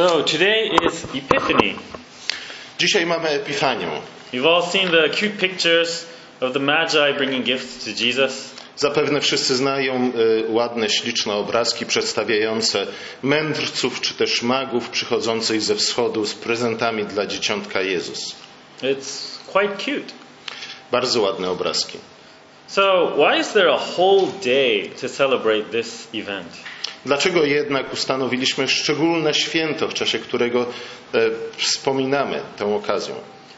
So today is Epiphany. Dzisiaj mamy Epifanię. You've all seen the cute pictures of the Magi bringing gifts to Jesus. Zapewne wszyscy znają y, ładne, śliczne obrazki przedstawiające mędrców czy też magów przychodzących ze wschodu z prezentami dla dzieciątka Jezus. It's quite cute. Bardzo ładne obrazki. So, why is there a whole day to celebrate this event? Dlaczego jednak ustanowiliśmy szczególne święto, w czasie którego e, wspominamy tę okazję?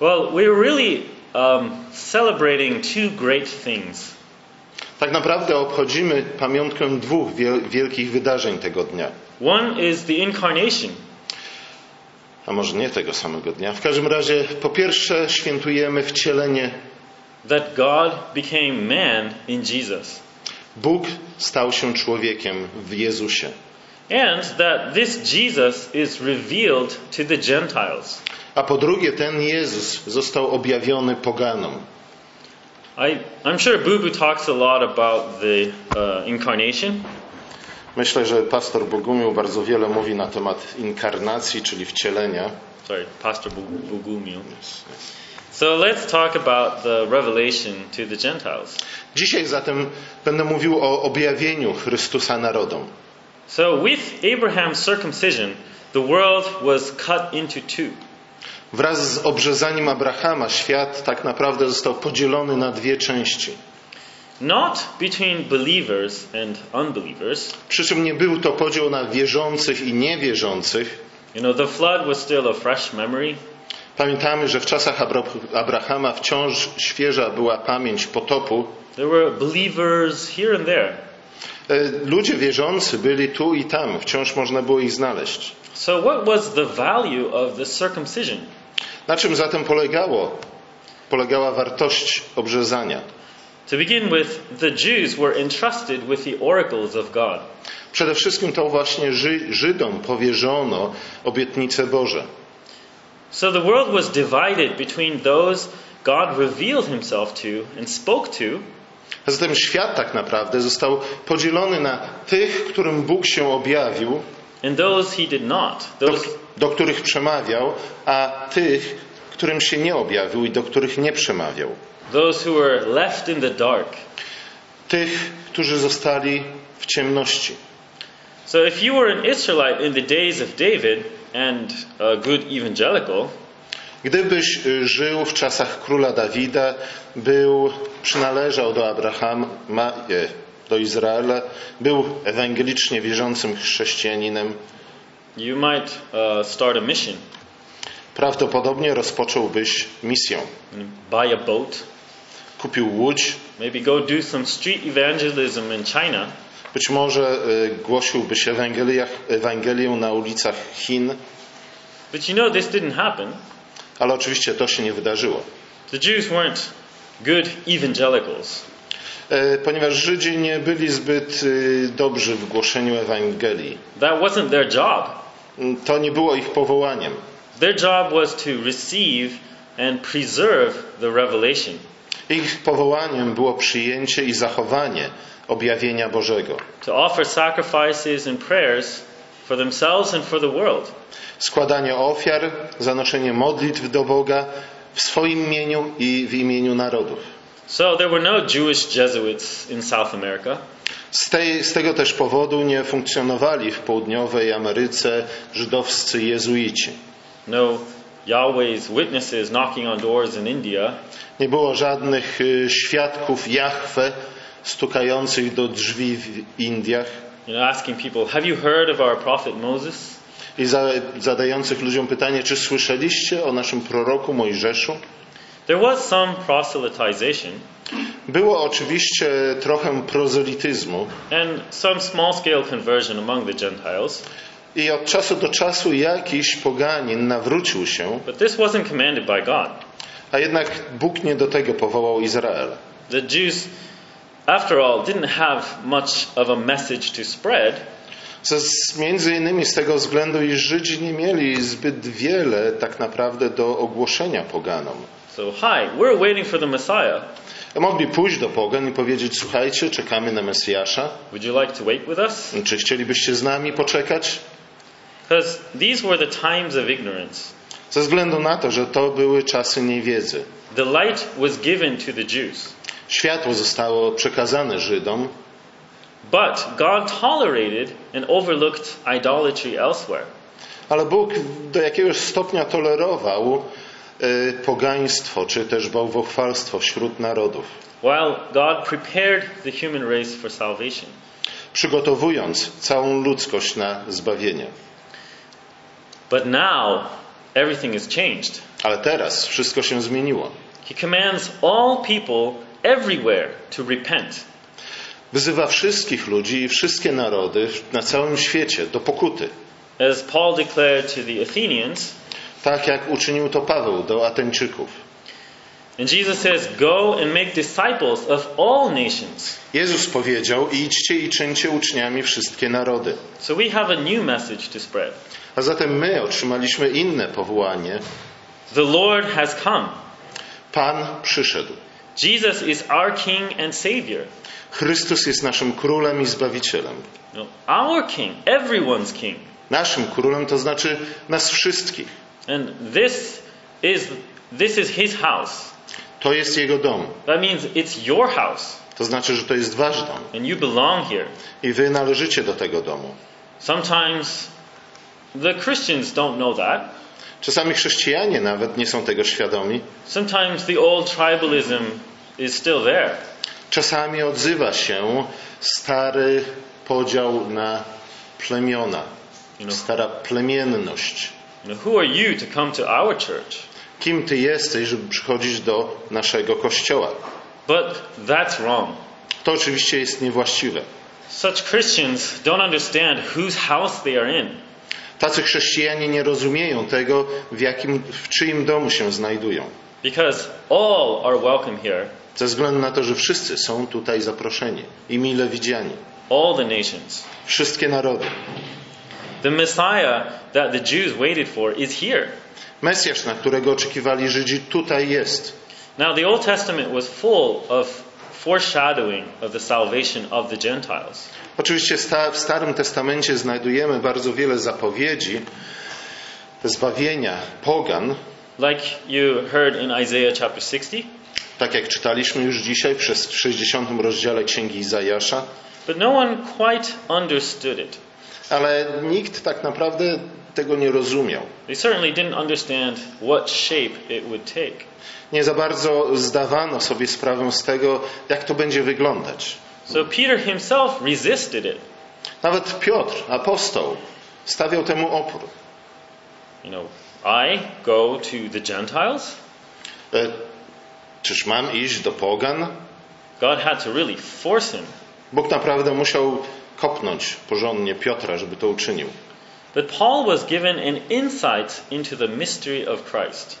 Well, we're really um, celebrating two great things. Tak naprawdę obchodzimy pamiątkę dwóch wiel- wielkich wydarzeń tego dnia. One is the incarnation. A może nie tego samego dnia. W każdym razie, po pierwsze, świętujemy wcielenie. that God became man in Jesus. Bóg stał się człowiekiem w Jezusie. And that this Jesus is revealed to the Gentiles. A po drugie, ten Jezus został objawiony poganom. I, I'm sure Bubu talks a lot about the uh, incarnation. Myślę, że pastor Bogumił bardzo wiele mówi na temat inkarnacji, czyli wcielenia. Sorry, Pastor Bugumiu. So let's talk about the revelation to the Gentiles. Dzisiaj zatem będę mówił o objawieniu Chrystusa narodom. So with Abraham's circumcision, the world was cut into two. Wraz z obrzezaniem Abrahama świat tak naprawdę został podzielony na dwie części. Not between believers and unbelievers. Przy czym nie był to podział na wierzących i niewierzących. You know, the flood was still a fresh memory. Pamiętamy, że w czasach Abra- Abrahama wciąż świeża była pamięć potopu. There were believers here and there. E, Ludzie wierzący byli tu i tam, wciąż można było ich znaleźć. So, what was the value of the circumcision? Na czym zatem polegało? Polegała wartość obrzezania. To begin with, the Jews were entrusted with the oracles of God. Przede wszystkim to właśnie Ży- Żydom powierzono obietnice Boże. So, the world was divided between those God revealed himself to and spoke to, A zatem świat tak naprawdę został podzielony na tych, którym Bóg się objawił, and those he did not. do, Those, do których przemawiał, a tych, którym się nie objawił i do których nie przemawiał. those who were left in the dark. Tych, którzy zostali w ciemności. So, if you were an Israelite in the days of David and a good evangelical, Gdybyś y, żył w czasach króla Dawida, był, przynależał do Abrahama, e, do Izraela, był ewangelicznie wierzącym chrześcijaninem, you might uh, start a mission prawdopodobnie rozpocząłbyś misję. and buy a boat, Kupił łódź, maybe go do some street evangelism in China. Być może y, głosiłbyś Ewangeliach, Ewangelię na ulicach Chin, But you know, this didn't happen. ale oczywiście to się nie wydarzyło. The Jews weren't good evangelicals. E, Ponieważ Żydzi nie byli zbyt y, dobrzy w głoszeniu Ewangelii. That wasn't their job. To nie było ich powołaniem. Their job was to receive and preserve the revelation. Ich powołaniem było przyjęcie i zachowanie objawienia Bożego. to offer sacrifices and prayers for themselves and for the world. Składanie ofiar, zanoszenie modlitw do Boga w swoim imieniu i w imieniu narodów. So there were no Jewish Jesuits in South America. Z, tej, z tego też powodu nie funkcjonowali w południowej Ameryce żydowscy jezuici. No Yahweh's witnesses knocking on doors in India. Nie było żadnych y, świadków Jahwe stukających do drzwi w Indiach You know, asking people, "Have you heard of our prophet Moses?" i za, zadających ludziom pytanie, czy słyszeliście o naszym proroku Mojżeszu? There was some proselytization Było oczywiście trochę prozelityzmu and some small-scale conversion among the Gentiles, i od czasu do czasu jakiś poganin nawrócił się, but this wasn't commanded by God. a jednak Bóg nie do tego powołał Izrael. The Jews, after all, didn't have much of a message to spread, Z, między innymi z tego względu, iż Żydzi nie mieli zbyt wiele tak naprawdę do ogłoszenia poganom. so hi, we're waiting for the Messiah. Mogli pójść do pogan i powiedzieć, słuchajcie, czekamy na Mesjasza, Would you like to wait with us? czy chcielibyście z nami poczekać? These were the times of ignorance. Ze względu na to, że to były czasy niewiedzy. The light was given to the Jews, Światło zostało przekazane Żydom, but God tolerated and overlooked idolatry elsewhere. ale Bóg do jakiegoś stopnia tolerował e, pogaństwo czy też bałwochwalstwo wśród narodów, While God prepared the human race for salvation. przygotowując całą ludzkość na zbawienie. But now, everything has changed. Ale teraz wszystko się zmieniło. He commands all people everywhere to repent. Wyzywa wszystkich ludzi i wszystkie narody na całym świecie do pokuty. As Paul declared to the Athenians, Tak jak uczynił to Paweł do Ateńczyków. and Jesus says, Go and make disciples of all nations. Jezus powiedział: Idźcie i czyńcie uczniami wszystkie narody. So we have a new message to spread. A zatem my otrzymaliśmy inne powołanie. The Lord has come. Pan przyszedł. Jesus is our King and Savior. Chrystus jest naszym królem i zbawicielem. Know, our King, everyone's King. Naszym królem to znaczy nas wszystkich. And this is this is His house. To jest jego dom. That means it's your house, To znaczy, że to jest wasz dom. and you belong here. I wy należycie do tego domu. Sometimes the Christians don't know that. Czasami chrześcijanie nawet nie są tego świadomi. Sometimes the old tribalism is still there. Czasami odzywa się stary podział na plemiona, You know, stara plemienność. you know, who are you to come to our church? Kim ty jesteś, żeby przychodzić do naszego kościoła? But that's wrong. To oczywiście jest niewłaściwe. Such Christians don't understand whose house they are in. Tacy chrześcijanie nie rozumieją tego, w, jakim, w czyim domu się znajdują. Because all are welcome here, Ze względu na to, że wszyscy są tutaj zaproszeni i mile widziani. all the nations. Wszystkie narody. The Messiah that the Jews waited for is here. Mesjasz, na którego oczekiwali Żydzi, tutaj jest. Now, the Old Testament was full of foreshadowing of the salvation of the Gentiles. Oczywiście w Starym Testamencie znajdujemy bardzo wiele zapowiedzi zbawienia pogan, Like you heard in Isaiah chapter 60, tak jak czytaliśmy już dzisiaj przez- w 60 rozdziale Księgi Izajasza, but no one quite understood it. ale nikt tak naprawdę tego nie rozumiał. They certainly didn't understand what shape it would take. Nie za bardzo zdawano sobie sprawę z tego, jak to będzie wyglądać. So Peter himself resisted it. Nawet Piotr, apostoł, stawiał temu opór. You know, I go to the Gentiles? E, czyż mam iść do pogan? God had to really force him. Bóg naprawdę musiał kopnąć porządnie Piotra, żeby to uczynił. But Paul was given an insight into the mystery of Christ.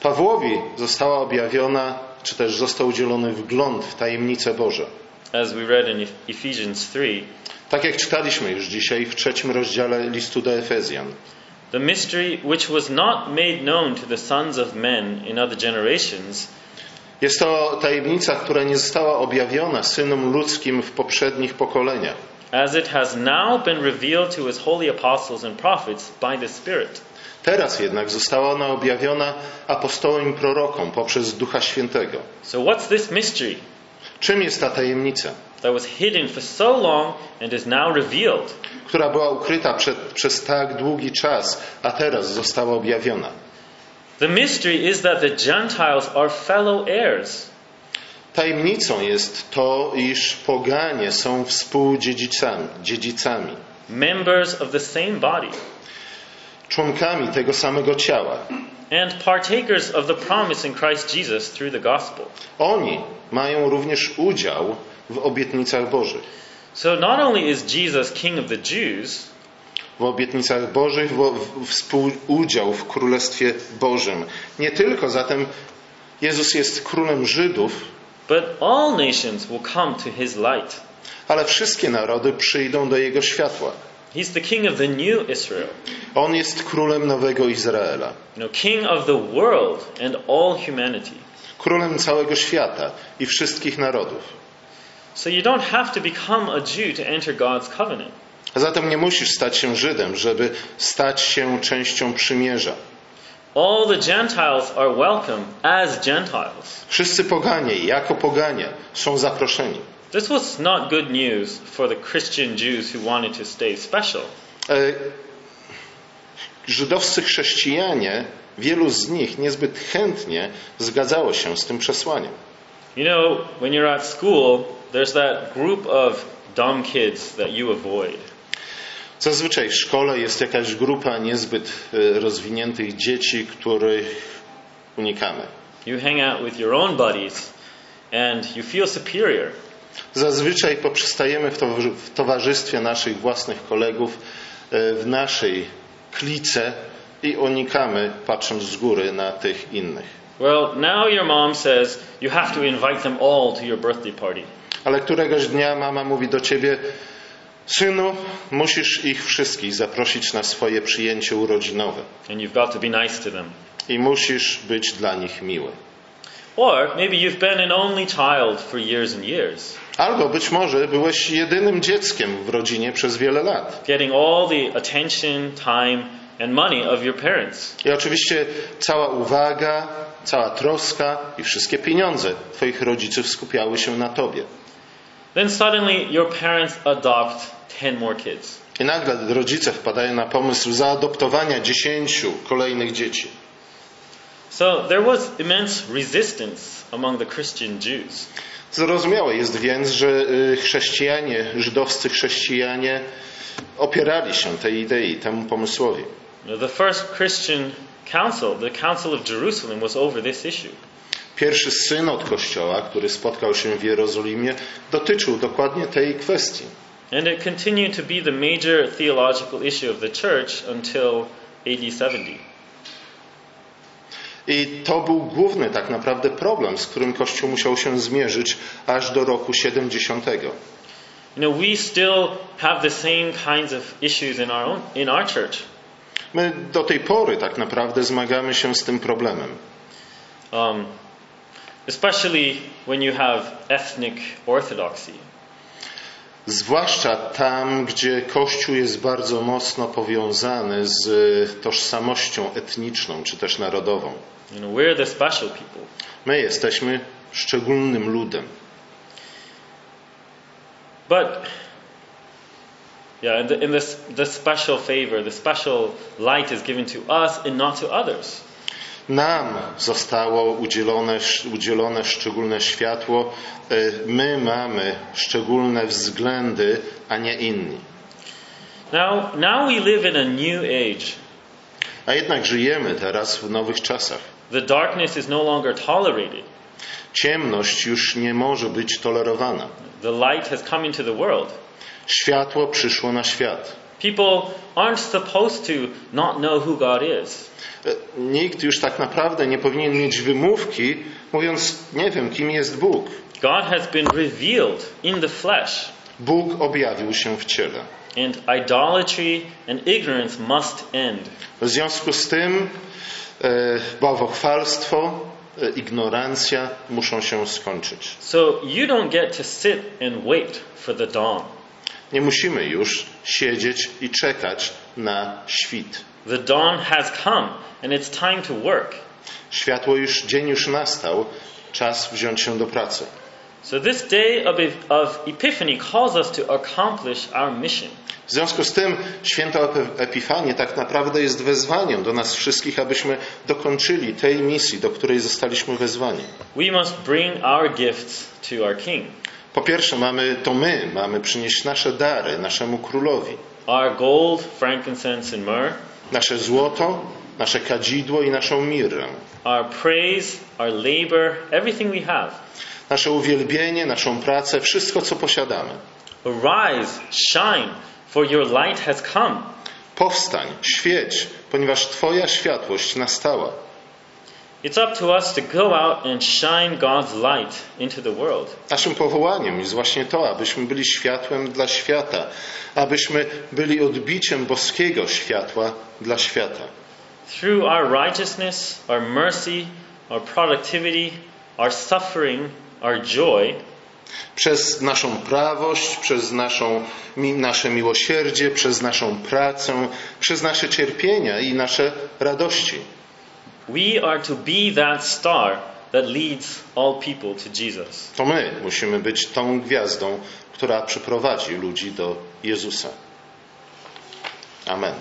Pawłowi została objawiona, czy też został udzielony wgląd w tajemnice Boże. As we read in Ephesians 3, Tak jak czytaliśmy już dzisiaj w trzecim rozdziale listu do Efezjan. the mystery which was not made known to the sons of men in other generations, Jest to tajemnica, która nie została objawiona synom ludzkim w poprzednich pokoleniach. as it has now been revealed to his holy apostles and prophets by the Spirit. Teraz jednak została ona objawiona apostołom i prorokom poprzez Ducha Świętego. So, what's this mystery Czym jest ta tajemnica, that was hidden for so long and is now revealed? która była ukryta przed, przez tak długi czas, a teraz została objawiona? The mystery is that the Gentiles are fellow heirs. Tajemnicą jest to, iż poganie są współdziedzicami, dziedzicami, members of the same body, członkami tego samego ciała. and partakers of the promise in Christ Jesus through the gospel. Oni mają również udział w obietnicach Bożych. So not only is Jesus King of the Jews, W obietnicach Bożych, w, współudział w Królestwie Bożym. Nie tylko zatem Jezus jest królem Żydów, but all nations will come to his light. ale wszystkie narody przyjdą do Jego światła. He's the King of the new Israel, On jest królem nowego Izraela, you know, King of the world and all humanity. królem całego świata i wszystkich narodów. So you don't have to become a Jew to enter God's covenant. A zatem nie musisz stać się Żydem, żeby stać się częścią przymierza. All the Gentiles are welcome as Gentiles. Wszyscy poganie, jako poganie, są zaproszeni. This was not good news for the Christian Jews who wanted to stay special. E, Żydowscy chrześcijanie, wielu z nich niezbyt chętnie zgadzało się z tym przesłaniem. You know, when you're at school, there's that group of dumb kids that you avoid. Zazwyczaj w szkole jest jakaś grupa niezbyt e, rozwiniętych dzieci, których unikamy. You hang out with your own buddies and you feel superior. Zazwyczaj poprzestajemy w towarzy- w towarzystwie naszych własnych kolegów, e, w naszej klice i unikamy, patrząc z góry, na tych innych. Well, now your mom says you have to invite them all to your birthday party. Ale któregoś dnia mama mówi do ciebie: Synu, musisz ich wszystkich zaprosić na swoje przyjęcie urodzinowe And you've got to be nice to them. i musisz być dla nich miły. Or maybe you've been an only child for years and years, Albo być może byłeś jedynym dzieckiem w rodzinie przez wiele lat. getting all the attention, time, and money of your parents. I oczywiście cała uwaga, cała troska i wszystkie pieniądze Twoich rodziców skupiały się na Tobie. Then suddenly your parents adopt 10 more kids. I nagle rodzice wpadają na pomysł zaadoptowania dziesięciu kolejnych dzieci. So there was immense resistance among the Christian Jews. Zrozumiałe jest więc, że y, chrześcijanie, żydowscy chrześcijanie opierali się tej idei, temu pomysłowi. The first Christian council, the Council of Jerusalem, was over this issue. Pierwszy synod Kościoła, który spotkał się w Jerozolimie, dotyczył dokładnie tej kwestii. And it continued to be the major theological issue of the church until AD 70. I to był główny tak naprawdę problem, z którym Kościół musiał się zmierzyć aż do roku 70. You know, we still have the same kinds of issues in our own in our church. My do tej pory tak naprawdę zmagamy się z tym problemem. Um, especially when you have ethnic orthodoxy. Zwłaszcza tam, gdzie Kościół jest bardzo mocno powiązany z e, tożsamością etniczną czy też narodową. You know, we're the special people. My jesteśmy szczególnym ludem. But yeah, and the, and this the special favor, the special light is given to us and not to others. Nam zostało udzielone, udzielone szczególne światło. E, My mamy szczególne względy, a nie inni. Now, now we live in a new age. A jednak żyjemy teraz w nowych czasach. The darkness is no longer tolerated. Ciemność już nie może być tolerowana. The light has come into the world. Światło przyszło na świat. People aren't supposed to not know who God is. Nikt już tak naprawdę nie powinien mieć wymówki, mówiąc, nie wiem, kim jest Bóg. God has been revealed in the flesh, Bóg objawił się w ciele. and idolatry and ignorance must end. W związku z tym e, bałwochwalstwo, e, ignorancja muszą się skończyć. So you don't get to sit and wait for the dawn. Nie musimy już siedzieć i czekać na świt. The dawn has come, and it's time to work. Światło już, dzień już nastał, czas wziąć się do pracy. So this day of, of Epiphany calls us to accomplish our mission. W związku z tym święto Epi- Epifanie tak naprawdę jest wezwaniem do nas wszystkich, abyśmy dokończyli tej misji, do której zostaliśmy wezwani. We must bring our gifts to our King. Po pierwsze, mamy, to my mamy przynieść nasze dary naszemu królowi. Our gold, frankincense, and myrrh, Nasze złoto, nasze kadzidło i naszą mirrę. our praise, our labor, everything we have. Nasze uwielbienie, naszą pracę, wszystko co posiadamy. Arise, shine, for your light has come. Powstań, świeć, ponieważ Twoja światłość nastała. It's up to us to go out and shine God's light into the world. Naszym powołaniem jest właśnie to, abyśmy byli światłem dla świata, abyśmy byli odbiciem boskiego światła dla świata. Through our righteousness, our mercy, our productivity, our suffering, our joy, Przez naszą prawość, przez naszą, nasze miłosierdzie, przez naszą pracę, przez nasze cierpienia i nasze radości. We are to be that star that leads all people to Jesus. To my musimy być tą gwiazdą, która przyprowadzi ludzi do Jezusa. Amen.